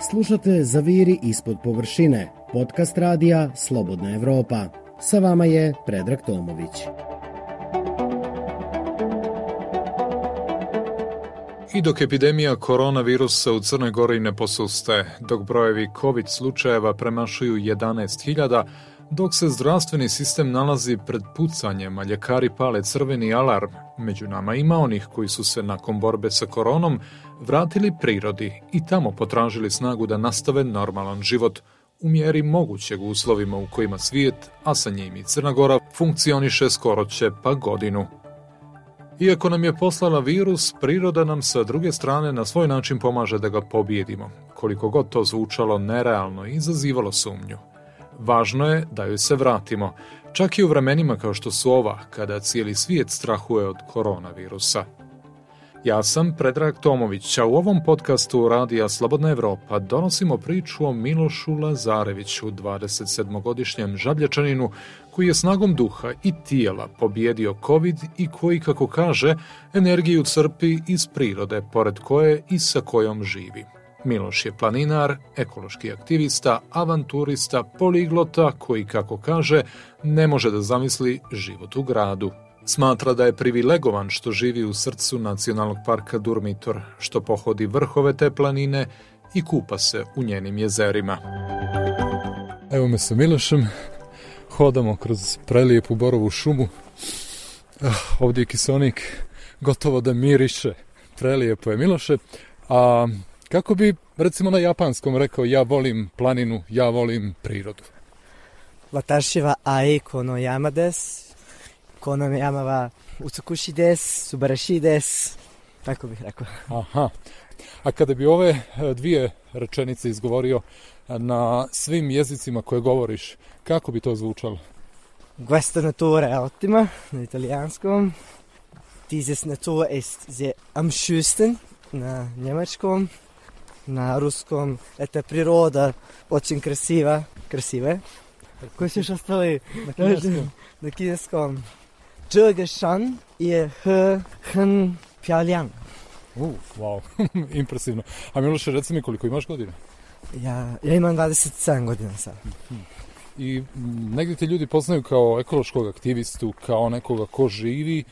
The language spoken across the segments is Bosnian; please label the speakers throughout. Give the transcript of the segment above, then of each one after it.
Speaker 1: Slušate Zaviri ispod površine, podcast radija Slobodna Evropa. Sa vama je Predrag Tomović.
Speaker 2: I dok epidemija koronavirusa u Crnoj Gori ne posuste, dok brojevi COVID slučajeva premašuju 11.000, dok se zdravstveni sistem nalazi pred pucanjem, a ljekari pale crveni alarm, među nama ima onih koji su se nakon borbe sa koronom vratili prirodi i tamo potražili snagu da nastave normalan život u mjeri mogućeg uslovima u kojima svijet, a sa njim i Crna Gora, funkcioniše skoro će pa godinu. Iako nam je poslala virus, priroda nam sa druge strane na svoj način pomaže da ga pobjedimo, koliko god to zvučalo nerealno i izazivalo sumnju. Važno je da joj se vratimo, čak i u vremenima kao što su ova, kada cijeli svijet strahuje od koronavirusa. Ja sam Predrag Tomović, a u ovom podcastu Radija Slobodna Evropa donosimo priču o Milošu Lazareviću, 27-godišnjem žabljačaninu, koji je snagom duha i tijela pobjedio COVID i koji, kako kaže, energiju crpi iz prirode, pored koje i sa kojom živi. Miloš je planinar, ekološki aktivista, avanturista, poliglota koji, kako kaže, ne može da zamisli život u gradu. Smatra da je privilegovan što živi u srcu nacionalnog parka Durmitor, što pohodi vrhove te planine i kupa se u njenim jezerima. Evo me sa Milošem, hodamo kroz prelijepu borovu šumu. Ah, ovdje je kisonik gotovo da miriše. Prelijepo je Miloše. A kako bi, recimo na japanskom, rekao ja volim planinu, ja volim prirodu?
Speaker 3: Watashi wa aiko no yama desu. Kono no yama wa utsukushi desu, subarashi desu. Tako bih rekao.
Speaker 2: Aha. A kada bi ove e, dvije rečenice izgovorio na svim jezicima koje govoriš, kako bi to zvučalo?
Speaker 3: Questa natura è ottima, na italijanskom. Dieses Natur ist sehr am schönsten, na njemačkom. Na ruskom, eta priroda, очень krasiva, krasive. Koji su još ostali?
Speaker 2: Na kineskom.
Speaker 3: Na kineskom. Zhe shan je he, hen, pjaliang.
Speaker 2: Uh, wow, impresivno. A Miloše, reci mi koliko imaš godina?
Speaker 3: Ja, ja imam 27 godina sad.
Speaker 2: I m, negdje te ljudi poznaju kao ekološkog aktivistu, kao nekoga ko živi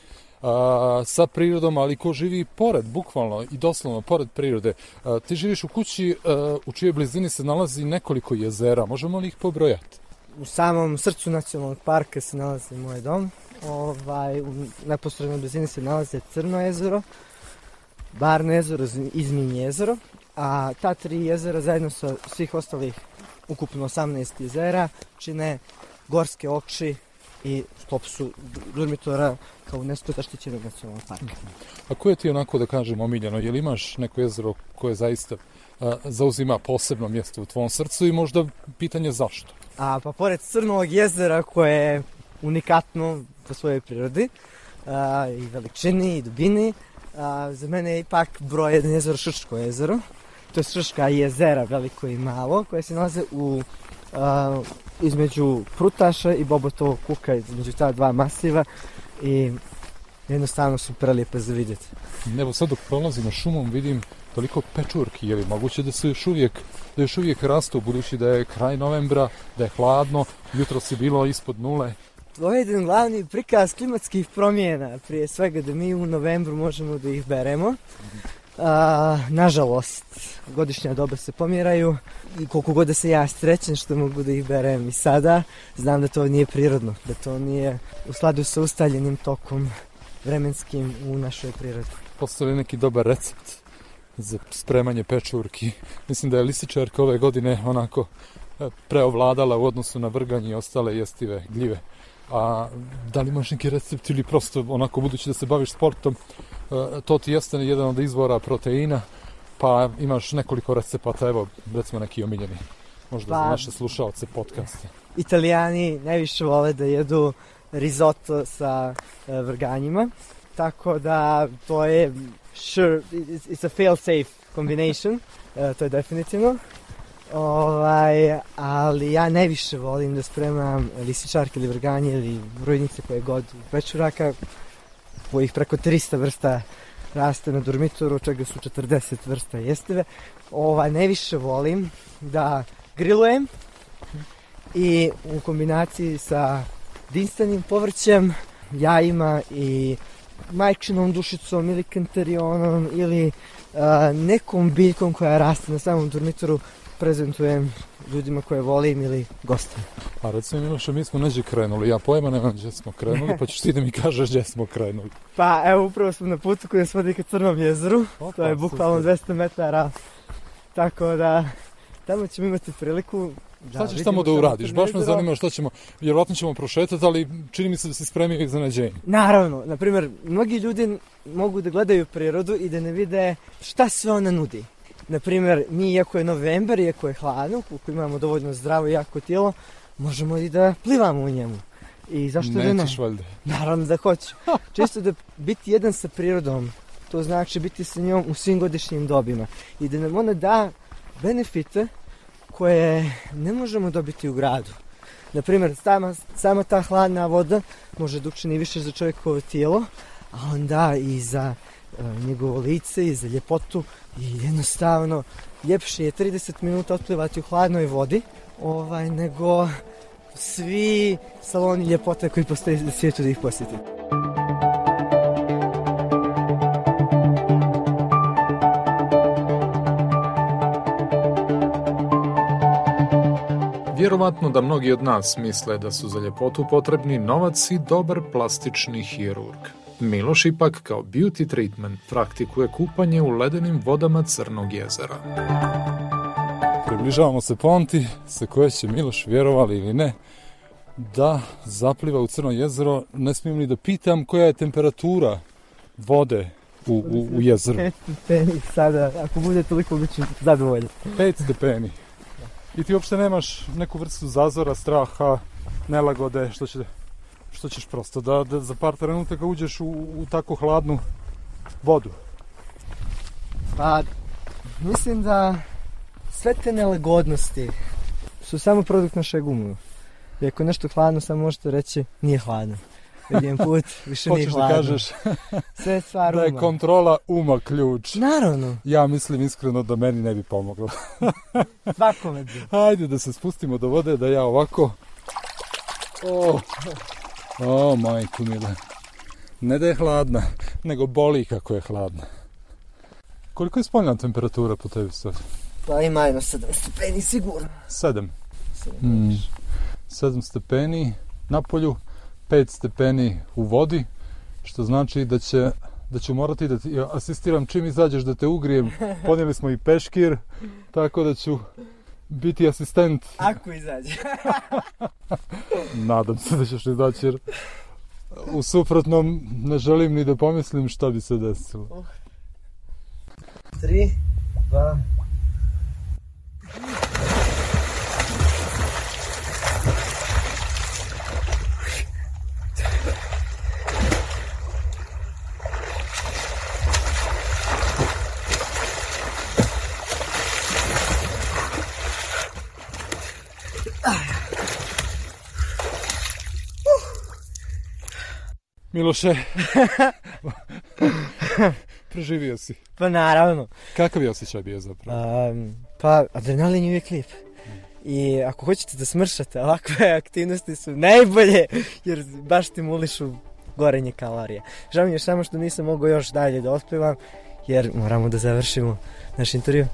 Speaker 2: a, sa prirodom, ali ko živi pored, bukvalno i doslovno pored prirode. A, ti živiš u kući a, u čijoj blizini se nalazi nekoliko jezera, možemo li ih pobrojati?
Speaker 3: U samom srcu nacionalnog parka se nalazi moj dom. Ovaj, u neposrednoj blizini se nalaze Crno jezero, Barno jezero, Izmin jezero. A ta tri jezera zajedno sa svih ostalih ukupno 18 jezera čine gorske okši i stop su Durmitora kao UNESCO zaštićenog nacionalnog parka.
Speaker 2: A koje ti onako da kažem omiljeno? Je li imaš neko jezero koje zaista a, zauzima posebno mjesto u tvom srcu i možda pitanje zašto?
Speaker 3: A pa pored Crnog jezera koje je unikatno po svojoj prirodi a, i veličini i dubini, a, za mene je ipak broj jedan jezero Šrško jezero. To je Šrška jezera veliko i malo koje se nalaze u a, između Prutaša i Bobotovog kuka, između ta dva masiva i jednostavno su prelijepe za vidjeti.
Speaker 2: Evo sad dok prolazimo šumom vidim toliko pečurki, je li moguće da se još uvijek, da još uvijek rastu, budući da je kraj novembra, da je hladno, jutro si bilo ispod nule.
Speaker 3: To je jedan glavni prikaz klimatskih promjena, prije svega da mi u novembru možemo da ih beremo. A, nažalost, godišnja doba se pomjeraju i koliko god da se ja srećen što mogu da ih berem i sada, znam da to nije prirodno, da to nije u sladu sa ustaljenim tokom vremenskim u našoj prirodi.
Speaker 2: Postoji neki dobar recept za spremanje pečurki. Mislim da je lisičarka ove godine onako e, preovladala u odnosu na vrganje i ostale jestive gljive. A da li imaš neki recept ili prosto onako budući da se baviš sportom, e, to ti jeste jedan od izvora proteina, pa imaš nekoliko recepata, evo recimo neki omiljeni, možda pa, za naše slušalce podcaste.
Speaker 3: Italijani najviše vole da jedu risotto sa e, vrganjima, tako da to je sure, it's, it's a fail safe combination, e, to je definitivno. Ovaj, ali ja najviše volim da spremam lisičarke ili vrganje ili brojnice koje god večuraka kojih preko 300 vrsta raste na dormitoru, čega su 40 vrsta jesteve. Ovaj, najviše volim da grilujem i u kombinaciji sa dinstanim povrćem, jajima i majčinom dušicom ili kantarionom ili uh, nekom biljkom koja raste na samom dormitoru prezentujem ljudima koje volim ili gostima.
Speaker 4: A recimo Miloša, mi smo neđe krenuli, ja pojma nemam gdje smo krenuli, pa ćeš ti da mi kažeš gdje smo krenuli.
Speaker 3: Pa evo upravo smo na putu koji vodi ka Crnom jezeru, Opa, to je bukvalno 200 metara, tako da tamo ćemo imati priliku
Speaker 4: Da, šta ćeš tamo da uradiš? Baš me zanima što ćemo, vjerovatno ćemo prošetati, ali čini mi se da si spremio ih za neđenje.
Speaker 3: Naravno, na primjer, mnogi ljudi mogu da gledaju prirodu i da ne vide šta sve ona nudi. Na primjer, mi iako je novembar, iako je hladno, koliko imamo dovoljno zdravo i jako tijelo, možemo i da plivamo u njemu. I zašto
Speaker 4: Nećeš
Speaker 3: da ne?
Speaker 4: Nećeš valjda.
Speaker 3: Naravno da hoću. Čisto da biti jedan sa prirodom, to znači biti sa njom u svim godišnjim dobima. I da nam ona da benefite koje ne možemo dobiti u gradu. Na primjer, sama, sama ta hladna voda može da učini više za čovjekovo tijelo, a onda i za E, njegovo lice i za ljepotu i jednostavno ljepše je 30 minuta otplivati u hladnoj vodi ovaj nego svi saloni ljepote koji postoje na svijetu da ih posjetite.
Speaker 4: Vjerovatno da mnogi od nas misle da su za ljepotu potrebni novac i dobar plastični hirurg. Miloš ipak kao beauty treatment praktikuje kupanje u ledenim vodama Crnog jezera. Približavamo se ponti sa koje će Miloš, vjerovali ili ne, da zapliva u Crno jezero. Ne smijem ni da pitam koja je temperatura vode u, u, u jezeru.
Speaker 3: 5 stepeni sada, ako bude toliko bit ću zadovoljan.
Speaker 4: 5 stepeni. I ti uopšte nemaš neku vrstu zazora, straha, nelagode, što će što ćeš prosto da, da za par trenutaka uđeš u, u tako hladnu vodu?
Speaker 3: Pa, mislim da sve te nelagodnosti su samo produkt našeg uma. I ako nešto hladno, samo možete reći nije hladno. Vidim put, više nije hladno.
Speaker 4: Hoćeš da kažeš
Speaker 3: sve je stvar
Speaker 4: da je kontrola uma ključ.
Speaker 3: Naravno.
Speaker 4: Ja mislim iskreno da meni ne bi pomoglo.
Speaker 3: Svakome bi.
Speaker 4: Hajde da se spustimo do vode, da ja ovako... Oh. O, majku mila. Ne da je hladna, nego boli kako je hladna. Koliko je spoljna temperatura po tebi sad?
Speaker 3: Pa ima jedno 7 stepeni sigurno.
Speaker 4: 7? 7. Mm. 7 stepeni na polju, 5 stepeni u vodi, što znači da će da ću morati da ti asistiram čim izađeš da te ugrijem. Podnijeli smo i peškir, tako da ću biti asistent.
Speaker 3: Ako izađe.
Speaker 4: Nadam se da ćeš izaći jer u suprotnom ne želim ni da pomislim šta bi se desilo.
Speaker 3: Oh. Tri, dva,
Speaker 4: Miloše, preživio si.
Speaker 3: Pa naravno.
Speaker 4: Kakav je osjećaj bio zapravo?
Speaker 3: Um, pa adrenalin je uvijek lijep. I ako hoćete da smršate, ovakve aktivnosti su najbolje, jer baš stimulišu gorenje kalorija. Žao mi je samo što nisam mogao još dalje da otplivam, jer moramo da završimo naš intervju.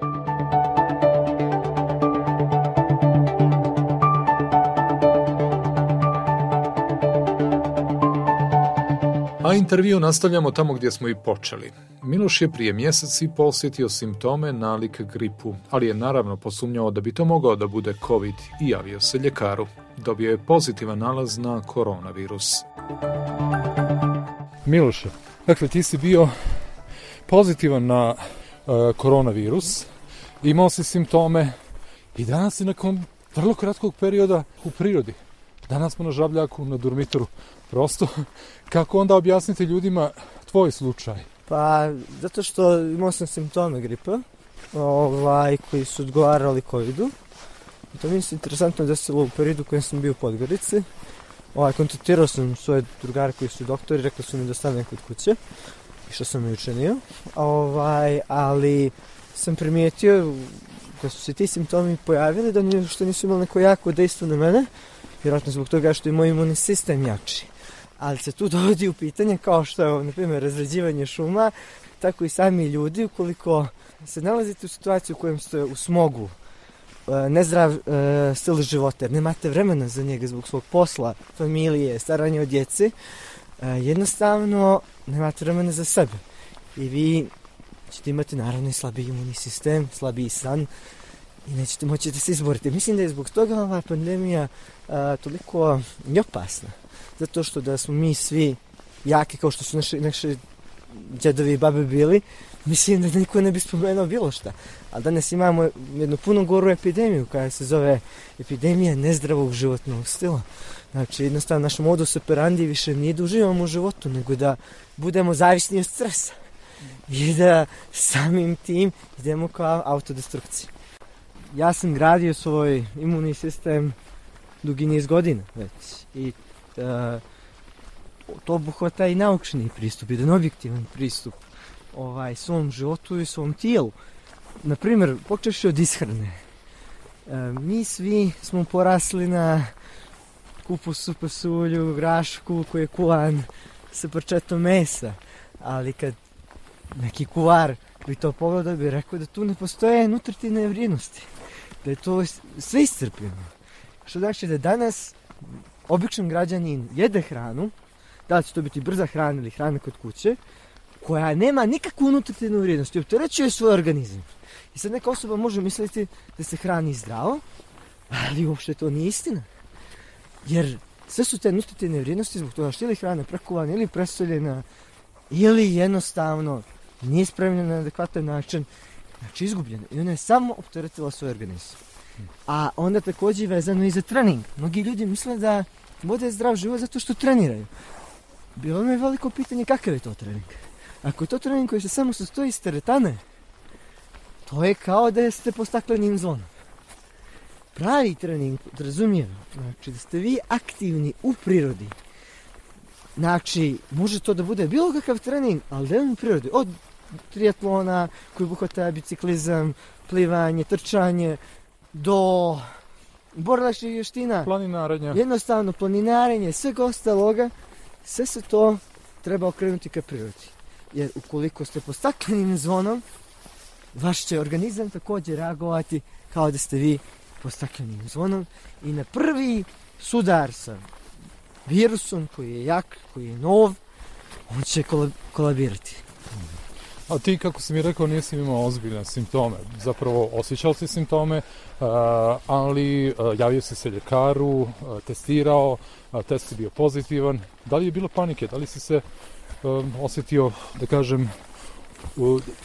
Speaker 4: A intervju nastavljamo tamo gdje smo i počeli. Miloš je prije mjeseci posjetio simptome nalik gripu, ali je naravno posumnjao da bi to mogao da bude COVID i javio se ljekaru. Dobio je pozitivan nalaz na koronavirus. Miloše, dakle ti si bio pozitivan na uh, koronavirus, imao si simptome i danas si nakon vrlo kratkog perioda u prirodi. Danas smo na žabljaku, na dormitoru. Prosto, kako onda objasniti ljudima tvoj slučaj?
Speaker 3: Pa, zato što imao sam simptome gripa, ovaj, koji su odgovarali COVID-u. To mi je interesantno da se u periodu kojem sam bio u Podgorici. Ovaj, kontaktirao sam svoje drugare koji su doktori, rekli su mi da stavim kod kuće. i što sam i učinio, ovaj, ali sam primijetio da su se ti simptomi pojavili, da nije, što nisu imali neko jako dejstvo na mene, vjerojatno zbog toga što je moj imunni sistem jači. Ali se tu dovodi u pitanje kao što je, na primjer, razređivanje šuma, tako i sami ljudi, ukoliko se nalazite u situaciji u kojem ste u smogu, e, nezdrav e, stil života, jer nemate vremena za njega zbog svog posla, familije, staranja o djeci, e, jednostavno nemate vremena za sebe. I vi ćete imati naravno i slabiji imunni sistem, slabiji san i nećete moći da se izborite. Mislim da je zbog toga ova pandemija a, toliko opasna. Zato što da smo mi svi jaki kao što su naši, naši djedovi i babe bili, mislim da niko ne bi spomenuo bilo šta. A danas imamo jednu puno goru epidemiju koja se zove epidemija nezdravog životnog stila. Znači, jednostavno, naš modus operandi više nije da uživamo u životu, nego da budemo zavisni od stresa. I da samim tim idemo kao autodestrukciji. Ja sam gradio svoj imunni sistem dugi niz godina već. I E, to obuhvata i naučni pristup, jedan objektivan pristup ovaj, svom životu i svom tijelu. Naprimjer, počeš od ishrane. E, mi svi smo porasli na kupusu, pasulju, grašku koji je kuvan sa prčetom mesa. Ali kad neki kuvar bi to pogledao, bi rekao da tu ne postoje nutritivne vrijednosti. Da je to sve iscrpljeno. Što znači da danas običan građanin jede hranu, da li će to biti brza hrana ili hrana kod kuće, koja nema nikakvu nutritivnu vrijednost i opterećuje svoj organizam. I sad neka osoba može misliti da se hrani zdravo, ali uopšte to nije istina. Jer sve su te nutritivne vrijednosti zbog toga što ili hrana prekuvana ili presoljena ili jednostavno nije spremljena na adekvatan način, znači izgubljena. I ona je samo opteretila svoj organizam. A onda također vezano i za trening. Mnogi ljudi misle da vode zdrav život zato što treniraju. Bilo mi je veliko pitanje kakav je to trening. Ako je to trening koji se samo sastoji iz teretane, to je kao da ste po staklenim zvonom. Pravi trening, razumijem, znači da ste vi aktivni u prirodi. Znači, može to da bude bilo kakav trening, ali da je u prirodi. Od triatlona, koji obuhvata biciklizam, plivanje, trčanje, do borilačnih vještina.
Speaker 2: Planinarenja.
Speaker 3: Jednostavno, planinarenje, svega ostaloga, sve se to treba okrenuti ka prirodi. Jer ukoliko ste po staklenim zvonom, vaš će organizam također reagovati kao da ste vi po staklenim zvonom i na prvi sudar sa virusom koji je jak, koji je nov, on će kolabirati.
Speaker 2: A ti, kako si mi rekao, nisi imao ozbiljne simptome. Zapravo, osjećao si simptome, eh, ali eh, javio si se ljekaru, eh, testirao, test je bio pozitivan. Da li je bilo panike? Da li si se osjetio, da kažem,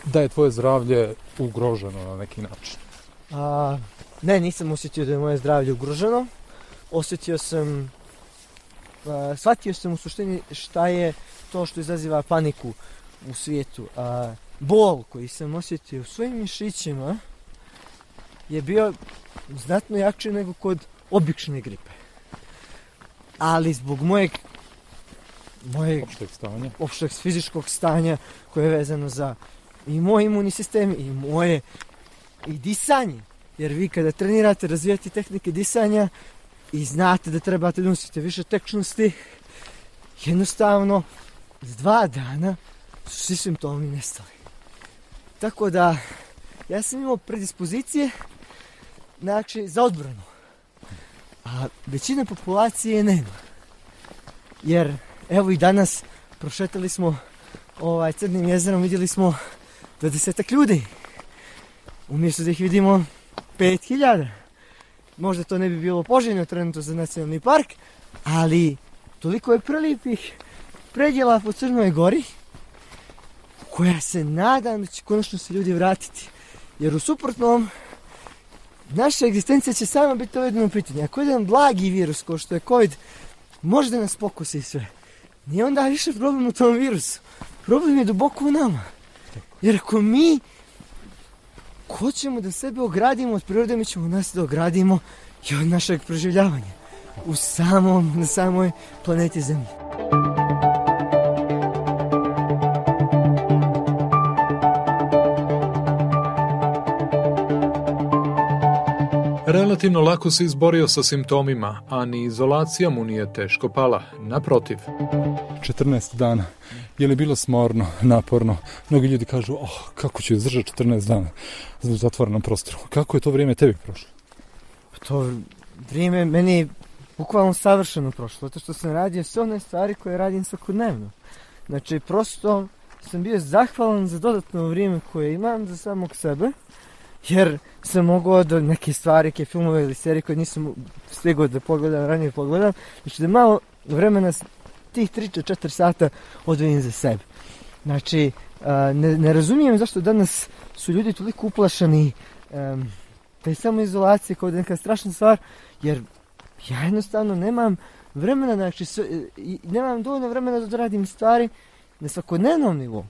Speaker 2: da je tvoje zdravlje ugroženo na neki način?
Speaker 3: A, ne, nisam osjetio da je moje zdravlje ugroženo. Osjetio sam, a, shvatio sam u suštini šta je to što izaziva paniku u svijetu. A, bol koji sam osjetio u svojim mišićima je bio znatno jači nego kod obične gripe. Ali zbog mojeg mojeg
Speaker 2: opšteg stanja,
Speaker 3: opšteg fizičkog stanja koje je vezano za i moj imunni sistem i moje i disanje. Jer vi kada trenirate, razvijate tehnike disanja i znate da trebate da nosite više tečnosti, jednostavno, s dva dana su svi simptomi nestali. Tako da, ja sam imao predispozicije, znači, za odbranu. A većina populacije nema. Jer, evo i danas, prošetali smo ovaj, crnim jezerom, vidjeli smo 20 ljudi. Umjesto da ih vidimo 5000. Možda to ne bi bilo poželjno trenutno za nacionalni park, ali toliko je prelipih predjela po Crnoj gori, koja se nadam da će konačno se ljudi vratiti. Jer u suprotnom, naša egzistencija će sama biti dovedena u pitanje. Ako je jedan blagi virus kao što je COVID, može da nas pokusi sve. Nije onda više problem u tom virusu. Problem je duboko u nama. Jer ako mi hoćemo da sebe ogradimo od prirode, mi ćemo nas da ogradimo i od našeg preživljavanja u samom, na samoj planeti Zemlji.
Speaker 2: Relativno lako se izborio sa simptomima, a ni izolacija mu nije teško pala. Naprotiv.
Speaker 4: 14 dana. Je li bilo smorno, naporno? Mnogi ljudi kažu, oh, kako ću izdržati 14 dana u zatvorenom prostoru. Kako je to vrijeme tebi prošlo?
Speaker 3: To vrijeme meni je bukvalno savršeno prošlo, zato što sam radio sve one stvari koje radim svakodnevno. Znači, prosto sam bio zahvalan za dodatno vrijeme koje imam za samog sebe, jer sam mogao da neke stvari, neke filmove ili serije koje nisam stigao da pogledam, ranije pogledam, znači da malo vremena tih 3-4 sata odvojim za sebe. Znači, ne, ne razumijem zašto danas su ljudi toliko uplašani um, da je samo izolacija kao da neka strašna stvar, jer ja jednostavno nemam vremena, znači, e, nemam dovoljno vremena da radim stvari na svakodnevnom nivou.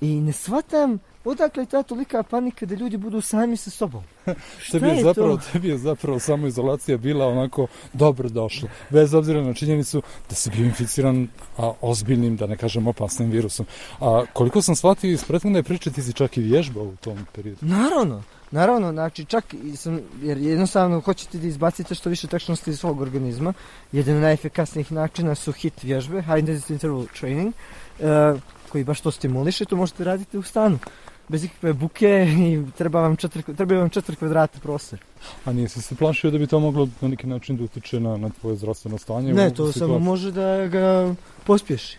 Speaker 3: I ne shvatam odakle je ta tolika panika da ljudi budu sami sa sobom.
Speaker 4: Šta je zapravo, to? tebi je zapravo samo izolacija bila onako dobro došla. Bez obzira na činjenicu da si bio inficiran a, ozbiljnim, da ne kažem opasnim virusom. A koliko sam shvatio iz prethodne priče, ti si čak i vježbao u tom periodu.
Speaker 3: Naravno. Naravno, znači čak sam, jer jednostavno hoćete da izbacite što više tačnosti iz svog organizma. Jedan od najefekasnijih načina su hit vježbe, high intensity interval training, uh, koji baš to stimuliše, to možete raditi u stanu bez ikakve buke i treba vam četiri, treba vam četiri kvadrata prostor.
Speaker 4: A nije se plašio da bi to moglo na neki način da utiče na, na tvoje zdravstveno stanje?
Speaker 3: Ne, to samo može da ga pospješi.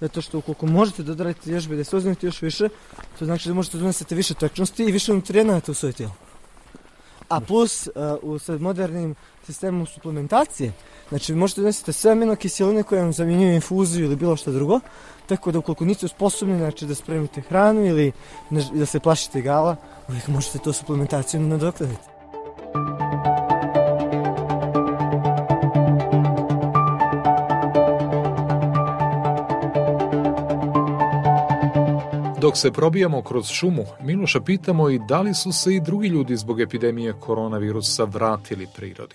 Speaker 3: Zato što ukoliko možete da odradite vježbe da se ozimite još više, to znači da možete da više tečnosti i više nutrijenata u svoje tijelo. A plus, uh, u sad modernim sistemom suplementacije, znači vi možete donesete sve aminokiseline koje vam zamjenjuju infuziju ili bilo što drugo, tako da ukoliko niste sposobni znači, da spremite hranu ili da se plašite gala, uvijek možete to suplementacijom nadokladiti.
Speaker 2: Dok se probijamo kroz šumu, Miloša pitamo i da li su se i drugi ljudi zbog epidemije koronavirusa vratili prirodi.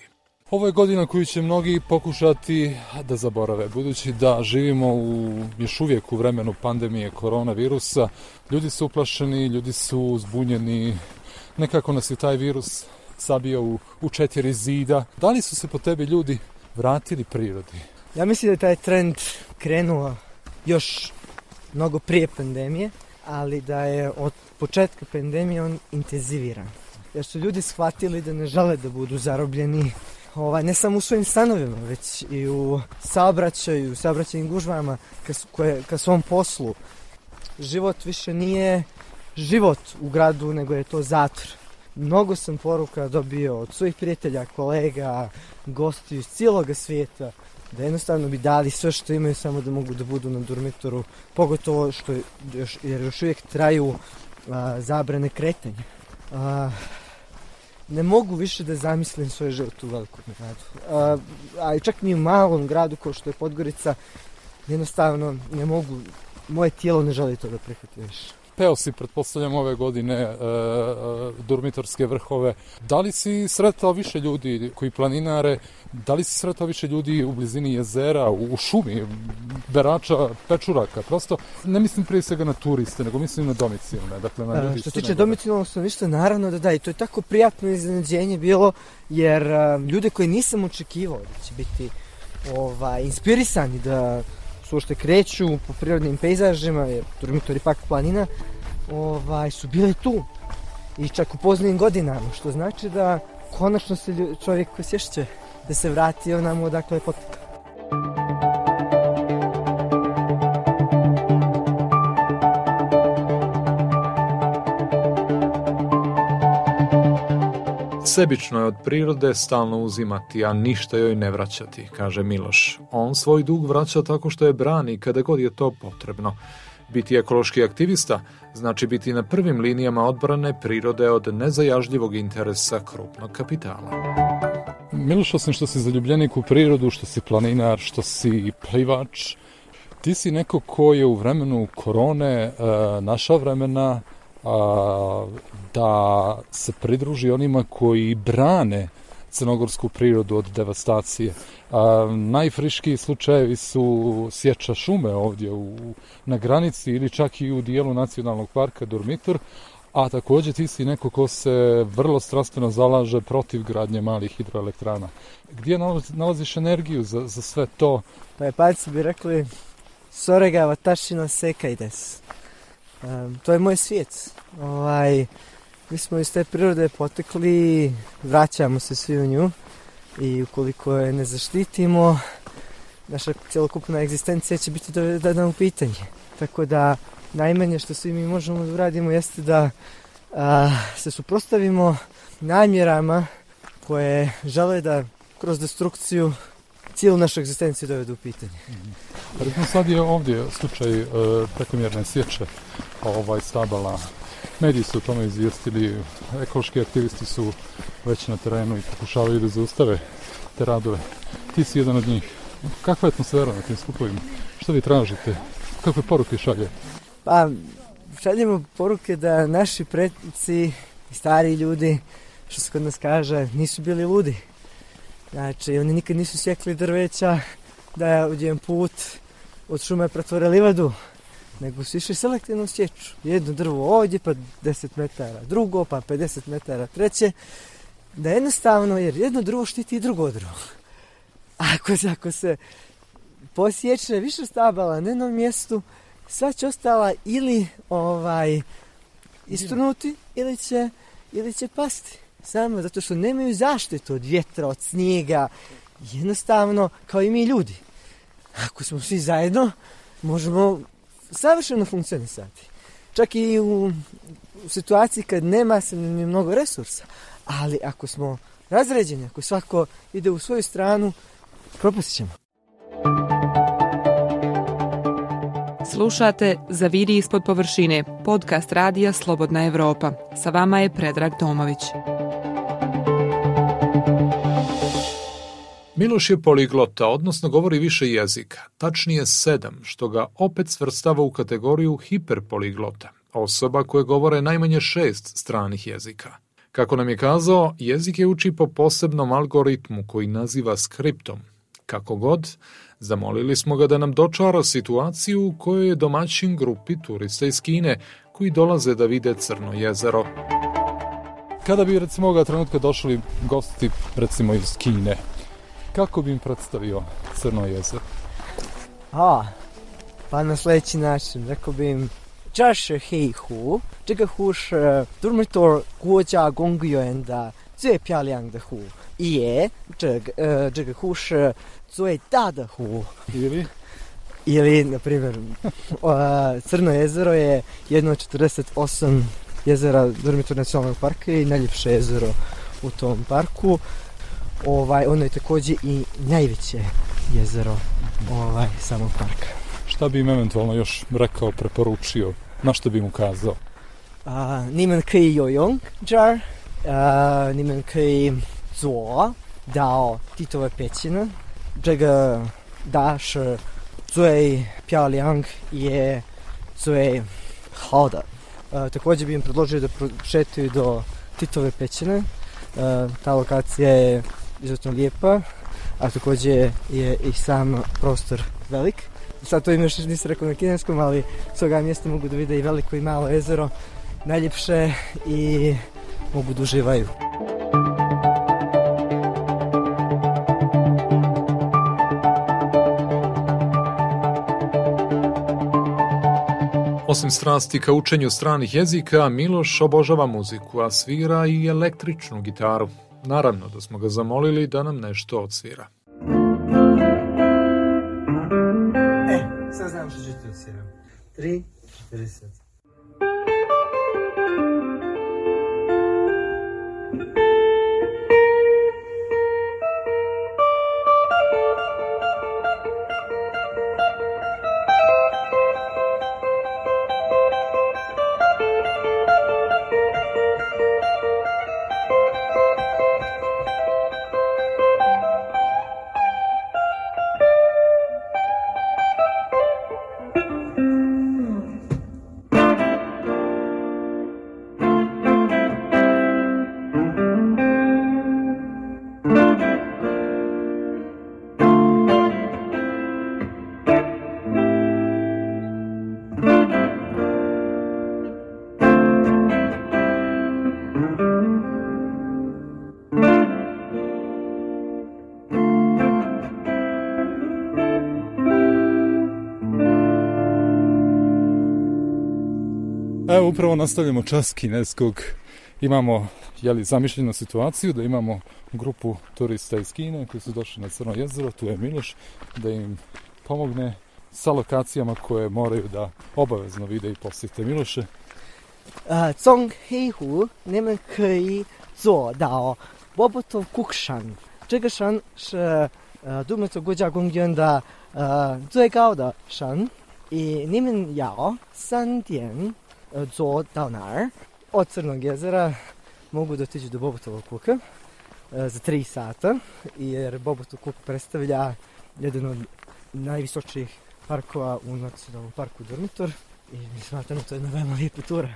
Speaker 4: Ovo je godina koju će mnogi pokušati da zaborave, budući da živimo u, još uvijek u vremenu pandemije koronavirusa. Ljudi su uplašeni, ljudi su zbunjeni, nekako nas je taj virus sabio u, u četiri zida. Da li su se po tebi ljudi vratili prirodi?
Speaker 3: Ja mislim da je taj trend krenuo još mnogo prije pandemije, ali da je od početka pandemije on intenziviran. Jer su ljudi shvatili da ne žele da budu zarobljeni ovaj, ne samo u svojim stanovima, već i u saobraćaju, u saobraćajnim gužvama, ka, koje, ka svom poslu. Život više nije život u gradu, nego je to zatvor. Mnogo sam poruka dobio od svojih prijatelja, kolega, gosti iz cijelog svijeta, da jednostavno bi dali sve što imaju samo da mogu da budu na dormitoru, pogotovo što još, jer još uvijek traju a, zabrane kretanja. A, ne mogu više da zamislim svoj život u velikom gradu. A, a čak ni u malom gradu kao što je Podgorica, jednostavno ne mogu, moje tijelo ne želi to da prihvati više
Speaker 4: peo si, pretpostavljam, ove godine e, e, durmitorske vrhove. Da li si sretao više ljudi koji planinare? Da li si sretao više ljudi u blizini jezera, u, u šumi, berača, pečuraka? Prosto, ne mislim prije svega na turiste, nego mislim na domicilne. Dakle, na ljudi
Speaker 3: što se tiče domicilnog stanovništva, naravno da da, i to je tako prijatno iznenađenje bilo, jer a, ljude koje nisam očekivao da će biti ovaj, inspirisani da što kreću po prirodnim pejzažima, jer Durmitor je pak planina, ovaj, su bile tu. I čak u poznijim godinama, što znači da konačno se čovjek osjeća da se vrati onamo odakle je potekao.
Speaker 2: Sebično je od prirode stalno uzimati, a ništa joj ne vraćati, kaže Miloš. On svoj dug vraća tako što je brani kada god je to potrebno. Biti ekološki aktivista znači biti na prvim linijama odbrane prirode od nezajažljivog interesa krupnog kapitala.
Speaker 4: Miloš, osim što si zaljubljenik u prirodu, što si planinar, što si plivač, ti si neko ko je u vremenu korone eh, naša vremena a, da se pridruži onima koji brane crnogorsku prirodu od devastacije. A, najfriškiji slučajevi su sječa šume ovdje u, na granici ili čak i u dijelu nacionalnog parka Durmitor, a također ti si neko ko se vrlo strastveno zalaže protiv gradnje malih hidroelektrana. Gdje nalaziš energiju za, za sve to?
Speaker 3: Pa je palci bi rekli, Soregava, Tašina, Seka i des. Um, to je moj svijet. Ovaj, mi smo iz te prirode potekli, vraćamo se svi u nju i ukoliko je ne zaštitimo, naša cjelokupna egzistencija će biti dovedena u pitanje. Tako da najmanje što svi mi možemo da uradimo jeste da a, se suprostavimo namjerama koje žele da kroz destrukciju cijelu našu egzistenciju dovedu u pitanje.
Speaker 4: Mm sad je ovdje slučaj e, prekomjerne sječe ovaj stabala. Mediji su o tome izvijestili, ekološki aktivisti su već na terenu i pokušavaju da zaustave te radove. Ti si jedan od njih. Kakva je atmosfera na tim skupovima? Što vi tražite? Kakve poruke šalje?
Speaker 3: Pa, šaljemo poruke da naši prednici i stari ljudi, što se kod nas kaže, nisu bili ludi. Znači, oni nikad nisu sjekli drveća da je uđen put od šume pretvore livadu, nego su išli selektivno sječu. Jedno drvo ovdje, pa 10 metara drugo, pa 50 metara treće. Da jednostavno, jer jedno drvo štiti i drugo drvo. Ako, ako se posjeće više stabala na jednom mjestu, sva će ostala ili ovaj istrunuti ili će, ili će pasti. Samo zato što nemaju zaštitu od vjetra, od snijega. Jednostavno, kao i mi ljudi. Ako smo svi zajedno, možemo savršeno funkcionisati. Čak i u, u situaciji kad nema se ni mnogo resursa. Ali ako smo razređeni, ako svako ide u svoju stranu, propustit ćemo.
Speaker 5: Slušate Zaviri ispod površine, podcast radija Slobodna Evropa. Sa vama je Predrag Tomović.
Speaker 2: Miloš je poliglota, odnosno govori više jezika, tačnije sedam, što ga opet svrstava u kategoriju hiperpoliglota, osoba koje govore najmanje šest stranih jezika. Kako nam je kazao, jezik je uči po posebnom algoritmu koji naziva skriptom. Kako god, Zamolili smo ga da nam dočara situaciju u kojoj je domaćin grupi turista iz Kine koji dolaze da vide Crno jezero.
Speaker 4: Kada bi recimo ovoga trenutka došli gosti recimo iz Kine, kako bi im predstavio Crno jezero?
Speaker 3: A, pa na sljedeći način, rekao bi im 这是黑湖，这个湖是多米多国家公园的最漂亮的湖，也这个呃这个湖是最大的湖。
Speaker 4: Ili?
Speaker 3: Ili, na primjer, Crno jezero je jedno od 48 jezera Dormitor nacionalnog parka i najljepše jezero u tom parku. Ovaj, ono je također i najveće jezero ovaj, samog parka.
Speaker 4: Šta bi im eventualno još rekao, preporučio? Na što bi mu kazao?
Speaker 3: 啊、你们可以游泳这儿，呃，你们可以坐到地头的北京，这个大是最漂亮也最好的。Uh, također bih im predložio da šetaju do Titove pećine. Uh, ta lokacija je izuzetno lijepa, a također je i sam prostor velik. Sad to im još nisam rekao na kineskom, ali s ovoga mjesta mogu da vide i veliko i malo jezero najljepše i mogu da uživaju.
Speaker 2: Osim strasti ka učenju stranih jezika, Miloš obožava muziku, a svira i električnu gitaru. Naravno da smo ga zamolili da nam nešto odsvira.
Speaker 3: E, sad znam što ću ti odsviram. 3, 40.
Speaker 4: upravo nastavljamo čas kineskog. Imamo jeli, zamišljenu situaciju da imamo grupu turista iz Kine koji su došli na Crno jezero, tu je Miloš, da im pomogne sa lokacijama koje moraju da obavezno vide i posjete Miloše.
Speaker 3: 呃，从黑湖你们可以坐到波波托库山，这个山是呃杜梅特国家公园的呃最高的山，и你们要三点 呃坐到那儿。Od Crnog jezera mogu dotići do Bobotovog kuka e, za 3 sata, jer Bobotov kuk predstavlja jedan od najvisočijih parkova u nacionalnom parku Dormitor i mi smatramo to je jedna veoma lijepa tura.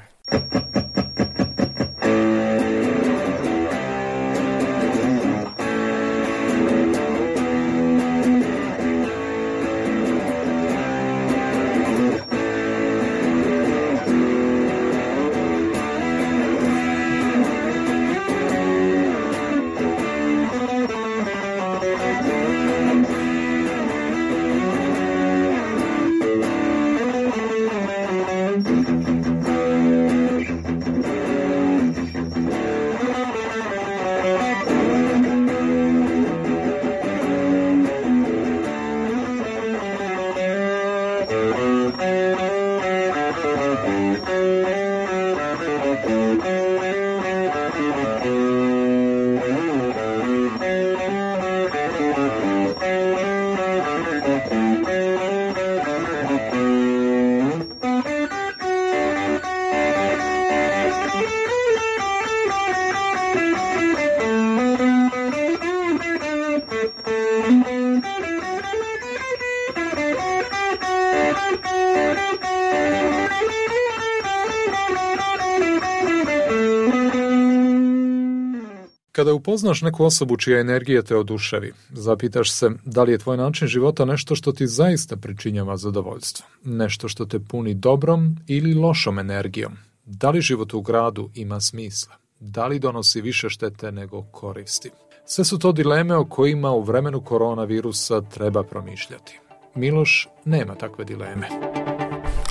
Speaker 2: Kada upoznaš neku osobu čija energija te oduševi, zapitaš se da li je tvoj način života nešto što ti zaista pričinjava zadovoljstvo, nešto što te puni dobrom ili lošom energijom, da li život u gradu ima smisla, da li donosi više štete nego koristi. Sve su to dileme o kojima u vremenu koronavirusa treba promišljati. Miloš nema takve dileme.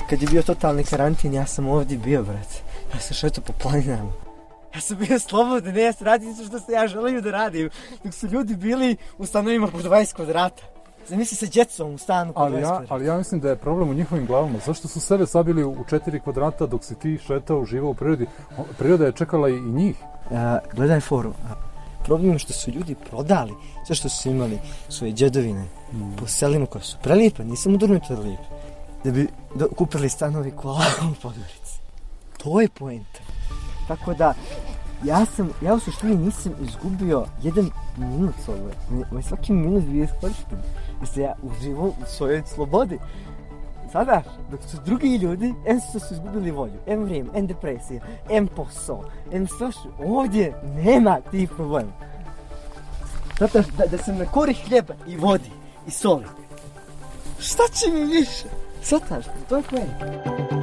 Speaker 3: Kad je bio totalni karantin, ja sam ovdje bio, brate. Ja sam šeto po planinama. Ja sam bio slobodan, ja sam radio što se ja želim da radim. Dok su ljudi bili u stanovima po 20 kvadrata. Zamisli se djecom u stanu po
Speaker 4: ali
Speaker 3: 20
Speaker 4: ja,
Speaker 3: kvadrata.
Speaker 4: ali ja mislim da je problem u njihovim glavama. Zašto su sebe sabili u četiri kvadrata dok si ti šetao, uživao u prirodi? Priroda je čekala i, njih.
Speaker 3: A, gledaj foru. Problem je što su ljudi prodali sve što su imali, svoje džedovine, mm. po selima koje su prelijepe, nisam u Durmitor lijep, da bi do, kupili stanovi kola u Podgorici. To je poenta. Tako da, ja sam, ja u suštini nisam izgubio jedan minut svoje. Moj svaki minut bio iskorišten. Jer se ja uživo u svojoj slobodi. Sada, dok su drugi ljudi, em su su izgubili volju, em vrijeme, em depresija, em posao, em sve ovdje nema tih problema. Zato da, da sam na kori hljeba i vodi i soli. Šta će mi više? Svataš, to je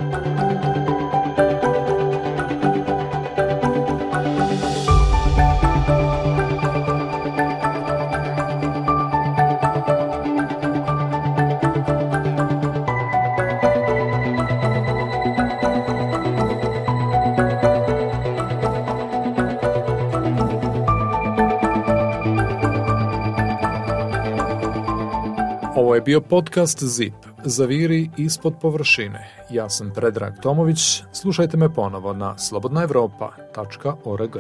Speaker 2: Ovo je bio podcast ZIP. Zaviri ispod površine. Ja sam Predrag Tomović. Slušajte me ponovo na slobodnaevropa.org.